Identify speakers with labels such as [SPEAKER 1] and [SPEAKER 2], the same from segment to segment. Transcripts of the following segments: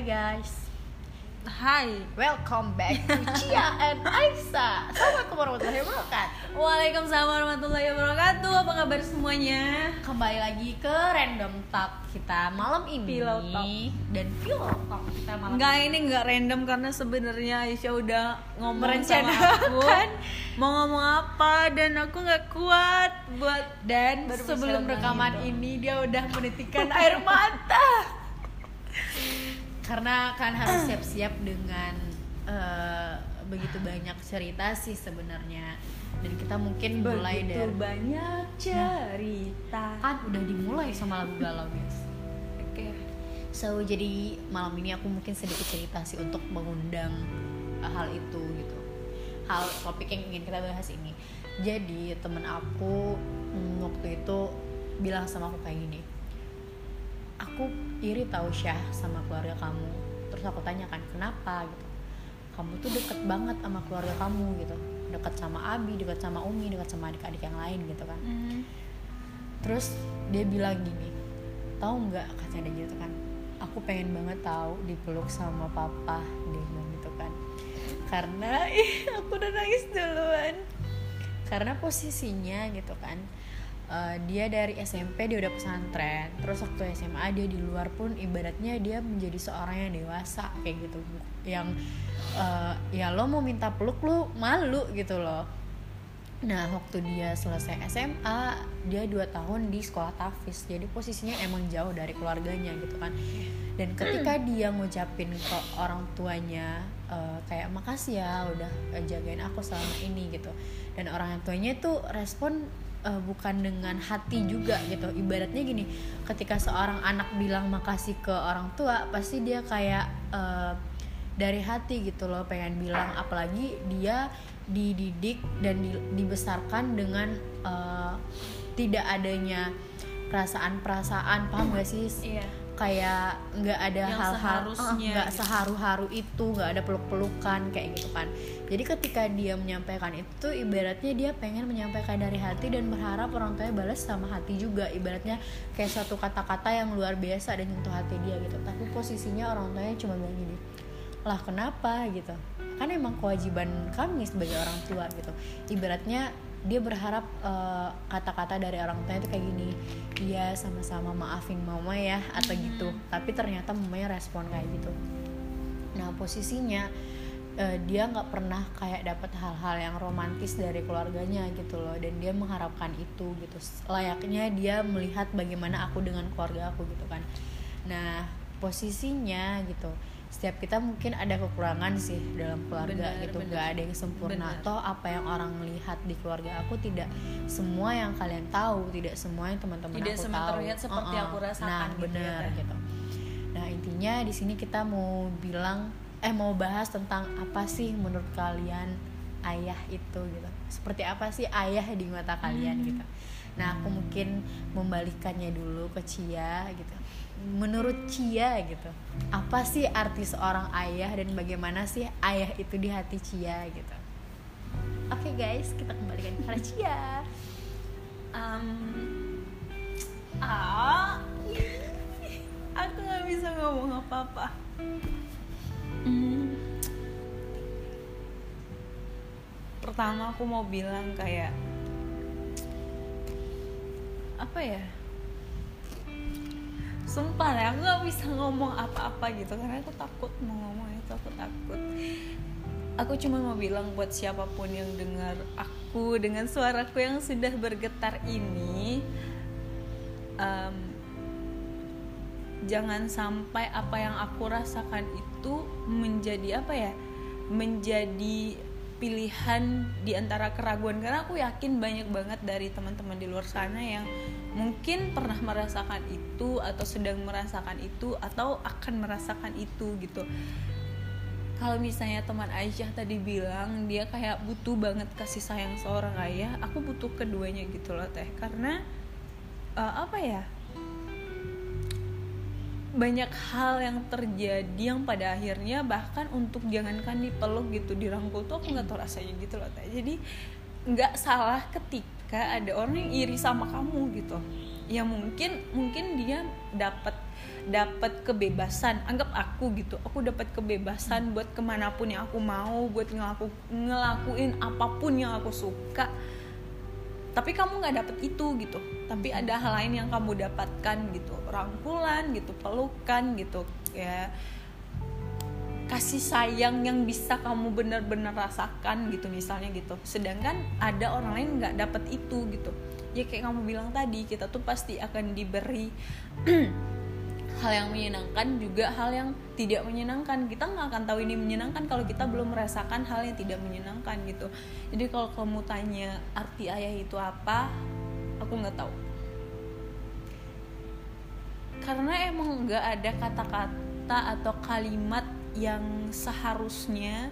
[SPEAKER 1] Hai guys,
[SPEAKER 2] Hai
[SPEAKER 1] welcome back to Cia and Aisa. Assalamualaikum warahmatullahi wabarakatuh.
[SPEAKER 2] Waalaikumsalam warahmatullahi wabarakatuh Apa kabar semuanya?
[SPEAKER 1] Kembali lagi ke Random Talk kita malam ini
[SPEAKER 2] Pillow Talk.
[SPEAKER 1] dan Pillow Talk kita malam
[SPEAKER 2] Enggak ini enggak random karena sebenarnya Aisyah udah ngomong sama aku Mau ngomong apa dan aku nggak kuat buat
[SPEAKER 1] dan sebelum rekaman
[SPEAKER 2] itu.
[SPEAKER 1] ini dia udah menitikan air mata karena kan harus siap-siap dengan eh, begitu banyak cerita sih sebenarnya. Dan kita mungkin mulai
[SPEAKER 2] Begitu
[SPEAKER 1] dari
[SPEAKER 2] banyak cerita.
[SPEAKER 1] kan udah dimulai sama lagu galau guys.
[SPEAKER 2] Oke.
[SPEAKER 1] So jadi malam ini aku mungkin sedikit cerita sih untuk mengundang uh, hal itu gitu. Hal topik yang ingin kita bahas ini. Jadi temen aku mm, waktu itu bilang sama aku kayak gini aku iri tahu Syah sama keluarga kamu. Terus aku tanyakan kenapa? gitu. Kamu tuh deket banget sama keluarga kamu gitu. Deket sama Abi deket sama Umi deket sama adik-adik yang lain gitu kan.
[SPEAKER 2] Hmm.
[SPEAKER 1] terus dia bilang gini tahu nggak kata dia gitu kan aku pengen banget tahu dipeluk sama papa dia bilang gitu kan. Karena ih aku udah nangis duluan. Karena posisinya gitu kan eh, dia dari SMP dia udah pesantren. Terus waktu SMA dia di luar pun ibaratnya dia menjadi seorang yang dewasa kayak gitu. Yang eh, ya lo mau minta peluk lo malu gitu loh. Nah waktu dia selesai SMA dia dua tahun di sekolah tafis. Jadi posisinya emang jauh dari keluarganya gitu kan. Dan ketika dia ngucapin ke orang tuanya eh, kayak makasih ya udah jagain aku selama ini gitu. Dan orang tuanya itu respon eh, bukan dengan hati juga gitu. Ibaratnya gini ketika seorang anak bilang makasih ke orang tua pasti dia kayak eh, dari hati gitu loh pengen bilang. Apalagi dia dididik dan di- dibesarkan dengan eh, tidak adanya perasaan-perasaan. Paham gak sih?
[SPEAKER 2] Iya
[SPEAKER 1] kayak nggak ada hal-hal nggak
[SPEAKER 2] gitu.
[SPEAKER 1] seharu-haru itu nggak ada peluk-pelukan kayak gitu kan. Jadi ketika dia menyampaikan itu ibaratnya dia pengen menyampaikan dari hati dan berharap orang tuanya balas sama hati juga. Ibaratnya kayak suatu kata-kata yang luar biasa dan nyentuh hati dia gitu. Tapi posisinya orang tuanya cuma bilang gini lah kenapa? gitu. Kan emang kewajiban kami sebagai orang tua gitu. Ibaratnya dia berharap eh, kata-kata dari orang tua itu kayak gini iya sama-sama maafin mama ya atau gitu. Tapi ternyata mamanya respon kayak gitu. Nah posisinya eh, dia nggak pernah kayak dapat hal-hal yang romantis dari keluarganya gitu loh. Dan dia mengharapkan itu gitu. Layaknya dia melihat bagaimana aku dengan keluarga aku gitu kan. Nah posisinya gitu setiap kita mungkin ada kekurangan sih dalam keluarga
[SPEAKER 2] Benar,
[SPEAKER 1] gitu nggak ada yang sempurna
[SPEAKER 2] Benar.
[SPEAKER 1] toh apa yang orang lihat di keluarga aku tidak semua yang kalian tahu tidak semua yang teman-teman aku
[SPEAKER 2] semua
[SPEAKER 1] tahu
[SPEAKER 2] terlihat seperti
[SPEAKER 1] Uh-uh.
[SPEAKER 2] aku rasakan
[SPEAKER 1] nah
[SPEAKER 2] gitu ya,
[SPEAKER 1] benar
[SPEAKER 2] Teh.
[SPEAKER 1] gitu nah intinya di sini kita mau bilang eh mau bahas tentang apa sih menurut kalian ayah itu gitu seperti apa sih ayah di mata kalian
[SPEAKER 2] Hmm.
[SPEAKER 1] gitu nah aku mungkin membalikannya dulu ke Cia gitu menurut Cia gitu apa sih arti seorang ayah dan bagaimana sih ayah itu di hati Cia gitu? Oke guys kita kembalikan ke Cia.
[SPEAKER 2] Um, ah aku nggak bisa ngomong apa-apa. Hmm. pertama aku mau bilang kayak apa ya sumpah ya aku nggak bisa ngomong apa-apa gitu karena aku takut mau ngomong itu aku takut. Aku cuma mau bilang buat siapa pun yang dengar aku dengan suaraku yang sudah bergetar ini em, jangan sampai apa yang aku rasakan itu menjadi apa ya? Menjadi pilihan di antara keraguan. Karena aku yakin banyak banget dari teman-teman di luar sana yang mungkin pernah merasakan itu atau sedang merasakan itu atau akan merasakan itu gitu. Kalau misalnya teman Aisyah tadi bilang dia kayak butuh banget kasih sayang seorang ayah aku butuh keduanya gitu loh teh. Karena eh, apa ya banyak hal yang terjadi yang pada akhirnya bahkan untuk jangankan dipeluk gitu dirangkul tuh aku nggak tahu rasanya gitu loh teh jadi nggak salah ketika ada orang yang iri sama kamu gitu. Ya mungkin mungkin dia dapat dapat kebebasan. Anggap aku gitu aku dapat kebebasan buat ke mana pun yang aku mau buat ngelaku ngelakuin apa pun yang aku suka tapi kamu nggak dapet itu gitu. Tapi ada hal lain yang kamu dapatkan gitu. Rangkulan gitu. Pelukan gitu. Ya kasih sayang yang bisa kamu benar-benar rasakan gitu misalnya gitu. Sedangkan ada orang lain nggak dapet itu gitu. Ya kayak kamu bilang tadi kita tuh pasti akan diberi hal yang menyenangkan juga hal yang tidak menyenangkan. Kita nggak akan tahu ini menyenangkan kalau kita belum merasakan hal yang tidak menyenangkan gitu. Jadi kalau kamu tanya arti ayah itu apa? Aku nggak tahu. Karena emang nggak ada kata-kata atau kalimat yang seharusnya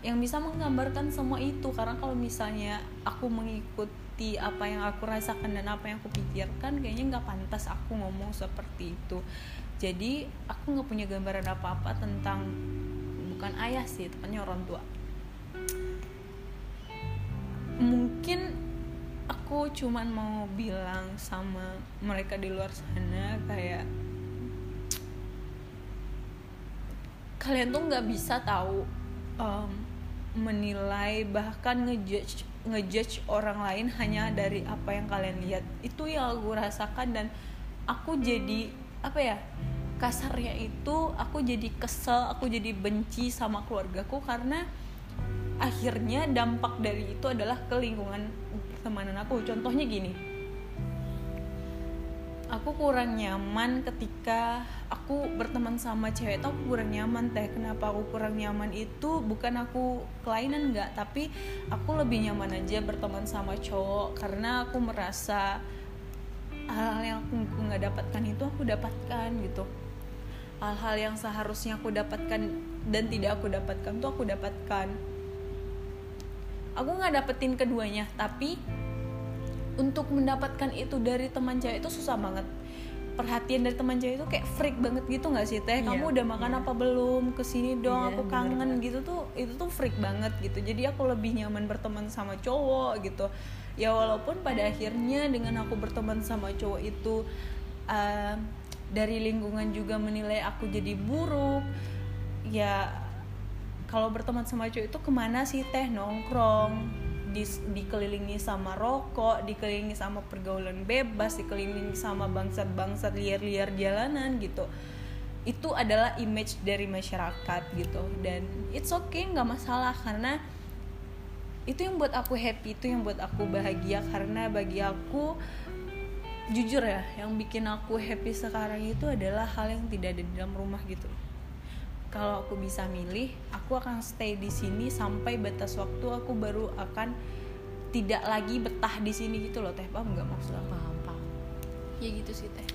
[SPEAKER 2] yang bisa menggambarkan semua itu. Karena kalau misalnya aku mengikuti apa yang aku rasakan dan apa yang aku pikirkan kayaknya nggak pantas aku ngomong seperti itu. Jadi aku nggak punya gambaran apa-apa tentang bukan ayah sih tepatnya orang tua. Mungkin aku cuman mau bilang sama mereka di luar sana kayak kalian tuh nggak bisa tahu um, menilai bahkan ngejudge ngejudge orang lain hanya dari apa yang kalian lihat. Itu yang aku rasakan dan aku jadi apa ya kasarnya itu aku jadi kesel aku jadi benci sama keluargaku karena akhirnya dampak dari itu adalah ke lingkungan pertemanan aku. Contohnya gini aku kurang nyaman ketika aku berteman sama cewek itu aku kurang nyaman teh. Kenapa aku kurang nyaman itu? Bukan aku kelainan nggak. Tapi aku lebih nyaman aja berteman sama cowok. Karena aku merasa hal-hal yang aku nggak dapatkan itu aku dapatkan gitu. Hal-hal yang seharusnya aku dapatkan dan tidak aku dapatkan tuh aku dapatkan. Aku nggak dapetin keduanya tapi untuk mendapatkan itu dari teman cewek itu susah banget. Perhatian dari teman cewek itu kayak freak banget gitu nggak sih teh? Kamu yeah, udah makan yeah. apa belum? Ke sini dong yeah, aku kangen gitu tuh itu tuh freak banget gitu. Jadi aku lebih nyaman berteman sama cowok gitu. Ya walaupun pada akhirnya dengan aku berteman sama cowok itu uh, dari lingkungan juga menilai aku jadi buruk ya kalau berteman sama cowok itu ke mana sih teh? Nongkrong di, dikelilingi sama rokok, dikelilingi sama pergaulan bebas, dikelilingi sama bangsat-bangsat liar-liar jalanan gitu. Itu adalah image dari masyarakat gitu dan it's okay nggak masalah karena itu yang buat aku happy, itu yang buat aku bahagia karena bagi aku jujur ya, yang bikin aku happy sekarang itu adalah hal yang tidak ada di dalam rumah gitu kalau aku bisa milih aku akan stay di sini sampai batas waktu aku baru akan tidak lagi betah di sini gitu loh teh. Paham nggak maksud aku?
[SPEAKER 1] Paham paham.
[SPEAKER 2] Ya gitu sih teh.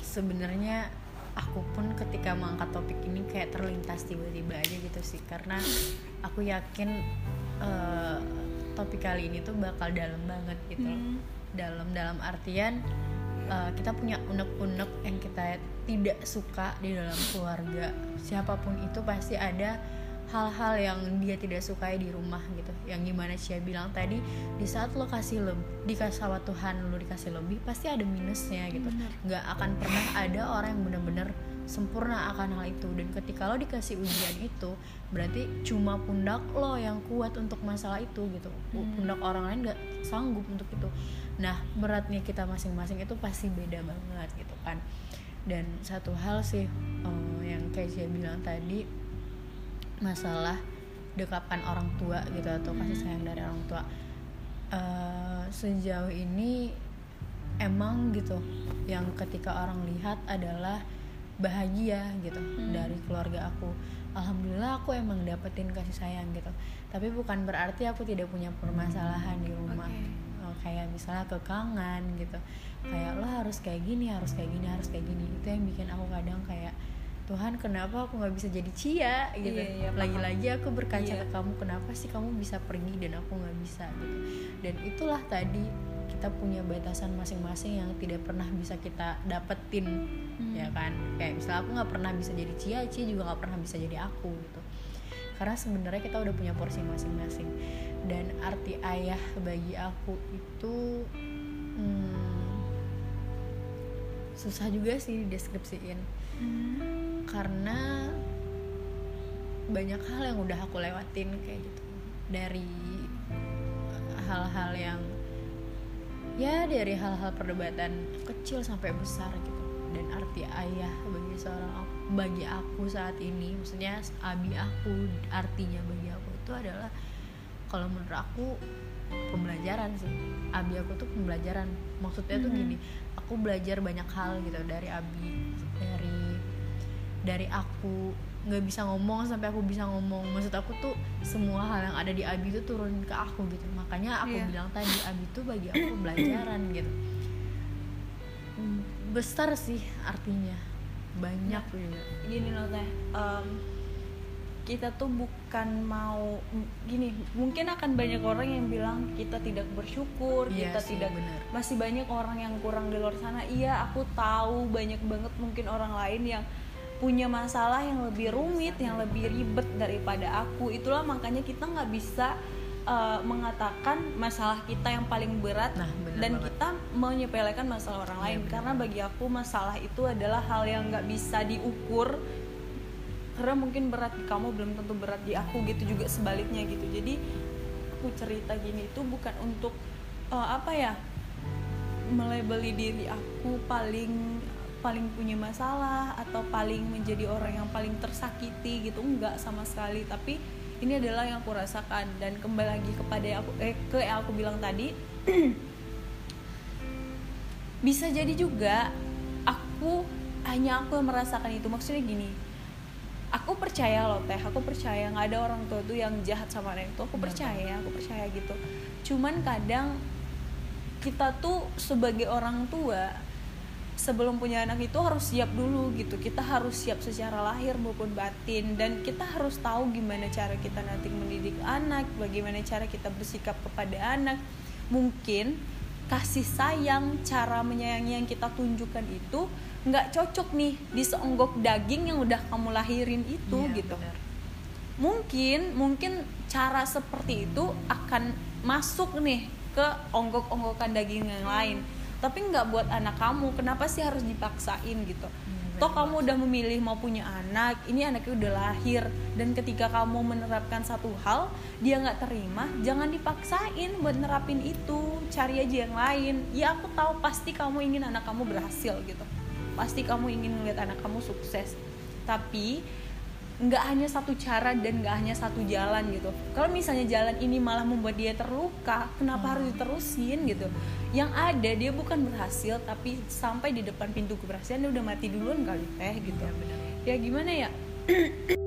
[SPEAKER 1] Sebenarnya aku pun ketika mengangkat topik ini kayak terlintas tiba-tiba aja gitu sih karena aku yakin uh, topik kali ini tuh bakal dalam banget gitu hmm. dalam dalam artian uh, kita punya unek-unek yang kita tidak suka di dalam keluarga. Siapa pun itu pasti ada hal-hal yang dia tidak sukai di rumah gitu. Yang gimana Cia bilang tadi di saat lo kasih lebih dikasih sama Tuhan lo dikasih lebih pasti ada minusnya gitu. Nggak akan pernah ada orang yang benar-benar sempurna akan hal itu. Dan ketika lo dikasih ujian itu berarti cuma pundak lo yang kuat untuk masalah itu gitu. Hmm. pundak orang lain nggak sanggup untuk itu nah beratnya kita masing-masing itu pasti beda banget gitu kan. Dan satu hal sih uh, yang kayak saya bilang tadi masalah dekapan orang tua gitu atau kasih sayang dari orang tua. Uh, sejauh ini emang gitu yang ketika orang lihat adalah bahagia gitu hmm. dari keluarga aku. Alhamdulillah aku emang dapetin kasih sayang gitu. Tapi bukan berarti aku tidak punya permasalahan di rumah. Okay kayak misalnya kekangan gitu. Kayak lo harus kayak gini harus kayak gini harus kayak gini. Itu yang bikin aku kadang kayak Tuhan kenapa aku nggak bisa jadi Cia? Gitu. Iya, iya, lagi-lagi aku berkaca iya. ke kamu kenapa sih kamu bisa pergi dan aku nggak bisa? Gitu. Dan itulah tadi kita punya batasan masing-masing yang tidak pernah bisa kita dapetin. Hmm. ya kan? Kayak misalnya aku nggak pernah bisa jadi Cia Cia juga nggak pernah bisa jadi aku gitu karena sebenarnya kita udah punya porsi masing-masing. Dan arti ayah bagi aku itu hmm, susah juga sih deskripsiin karena banyak hal yang udah aku lewatin kayak gitu. Dari hal-hal yang ya dari hal-hal perdebatan kecil sampai besar gitu dan arti ayah bagi seorang bagi aku saat ini. Maksudnya abi aku artinya bagi aku itu adalah kalau menurut aku pembelajaran sih. Abi aku tuh pembelajaran. Maksudnya tuh gini aku belajar banyak hal gitu dari abi dari dari aku. Nggak bisa ngomong sampai aku bisa ngomong. Maksud aku tuh semua hal yang ada di abi itu turun ke aku gitu. Makanya aku
[SPEAKER 2] Iya.
[SPEAKER 1] bilang tadi abi tuh bagi aku pembelajaran gitu besar sih artinya. Banyak. Juga
[SPEAKER 2] gini loh teh. Em, kita tuh bukan mau gini mungkin akan banyak orang yang bilang kita tidak bersyukur
[SPEAKER 1] Iya
[SPEAKER 2] kita
[SPEAKER 1] sih,
[SPEAKER 2] tidak
[SPEAKER 1] benar.
[SPEAKER 2] masih banyak orang yang kurang di luar sana. Iya aku tahu banyak banget mungkin orang lain yang punya masalah yang lebih rumit yang lebih ribet daripada aku. Itulah makanya kita nggak bisa eh, mengatakan masalah kita yang paling berat
[SPEAKER 1] Nah,
[SPEAKER 2] dan
[SPEAKER 1] banget.
[SPEAKER 2] kita menyepelekan masalah orang lain
[SPEAKER 1] benar.
[SPEAKER 2] karena bagi aku masalah itu adalah hal yang nggak bisa diukur karena mungkin berat di kamu belum tentu berat di aku gitu juga sebaliknya gitu jadi aku cerita gini itu bukan untuk eh, apa ya melebeli diri aku paling paling punya masalah atau paling menjadi orang yang paling tersakiti gitu enggak sama sekali tapi ini adalah yang aku rasakan. Dan kembali lagi kepada yang aku eh ke yang aku bilang tadi bisa jadi juga aku hanya aku yang merasakan itu. Maksudnya gini aku percaya loh teh. Aku percaya nggak ada orang tua tuh yang jahat sama anak itu aku percaya aku percaya gitu. Cuman kadang kita tuh sebagai orang tua sebelum punya anak itu harus siap dulu gitu. Kita harus siap secara lahir maupun batin. Dan kita harus tahu gimana cara kita nanti mendidik anak bagaimana cara kita bersikap kepada anak. Mungkin kasih sayang cara menyayangi yang kita tunjukkan itu nggak cocok nih di seonggok daging yang udah kamu lahirin itu
[SPEAKER 1] Iya,
[SPEAKER 2] gitu.
[SPEAKER 1] benar.
[SPEAKER 2] mungkin mungkin cara seperti itu akan masuk nih ke onggok-onggokan daging yang lain tapi nggak buat anak kamu. Kenapa sih harus dipaksain gitu?
[SPEAKER 1] Iya,
[SPEAKER 2] toh kamu udah memilih mau punya anak ini anaknya udah lahir dan ketika kamu menerapkan satu hal dia nggak terima jangan dipaksain buat nerapin itu. Cari aja yang lain. Ya aku tahu pasti kamu ingin anak kamu berhasil gitu. Pasti kamu ingin melihat anak kamu sukses. Tapi nggak hanya satu cara dan nggak hanya satu jalan gitu. Kalau misalnya jalan ini malah membuat dia terluka kenapa harus diterusin gitu? Yang ada dia bukan berhasil tapi sampai di depan pintu keberhasilan dia udah mati duluan kali teh gitu.
[SPEAKER 1] Iya, benar.
[SPEAKER 2] ya gimana ya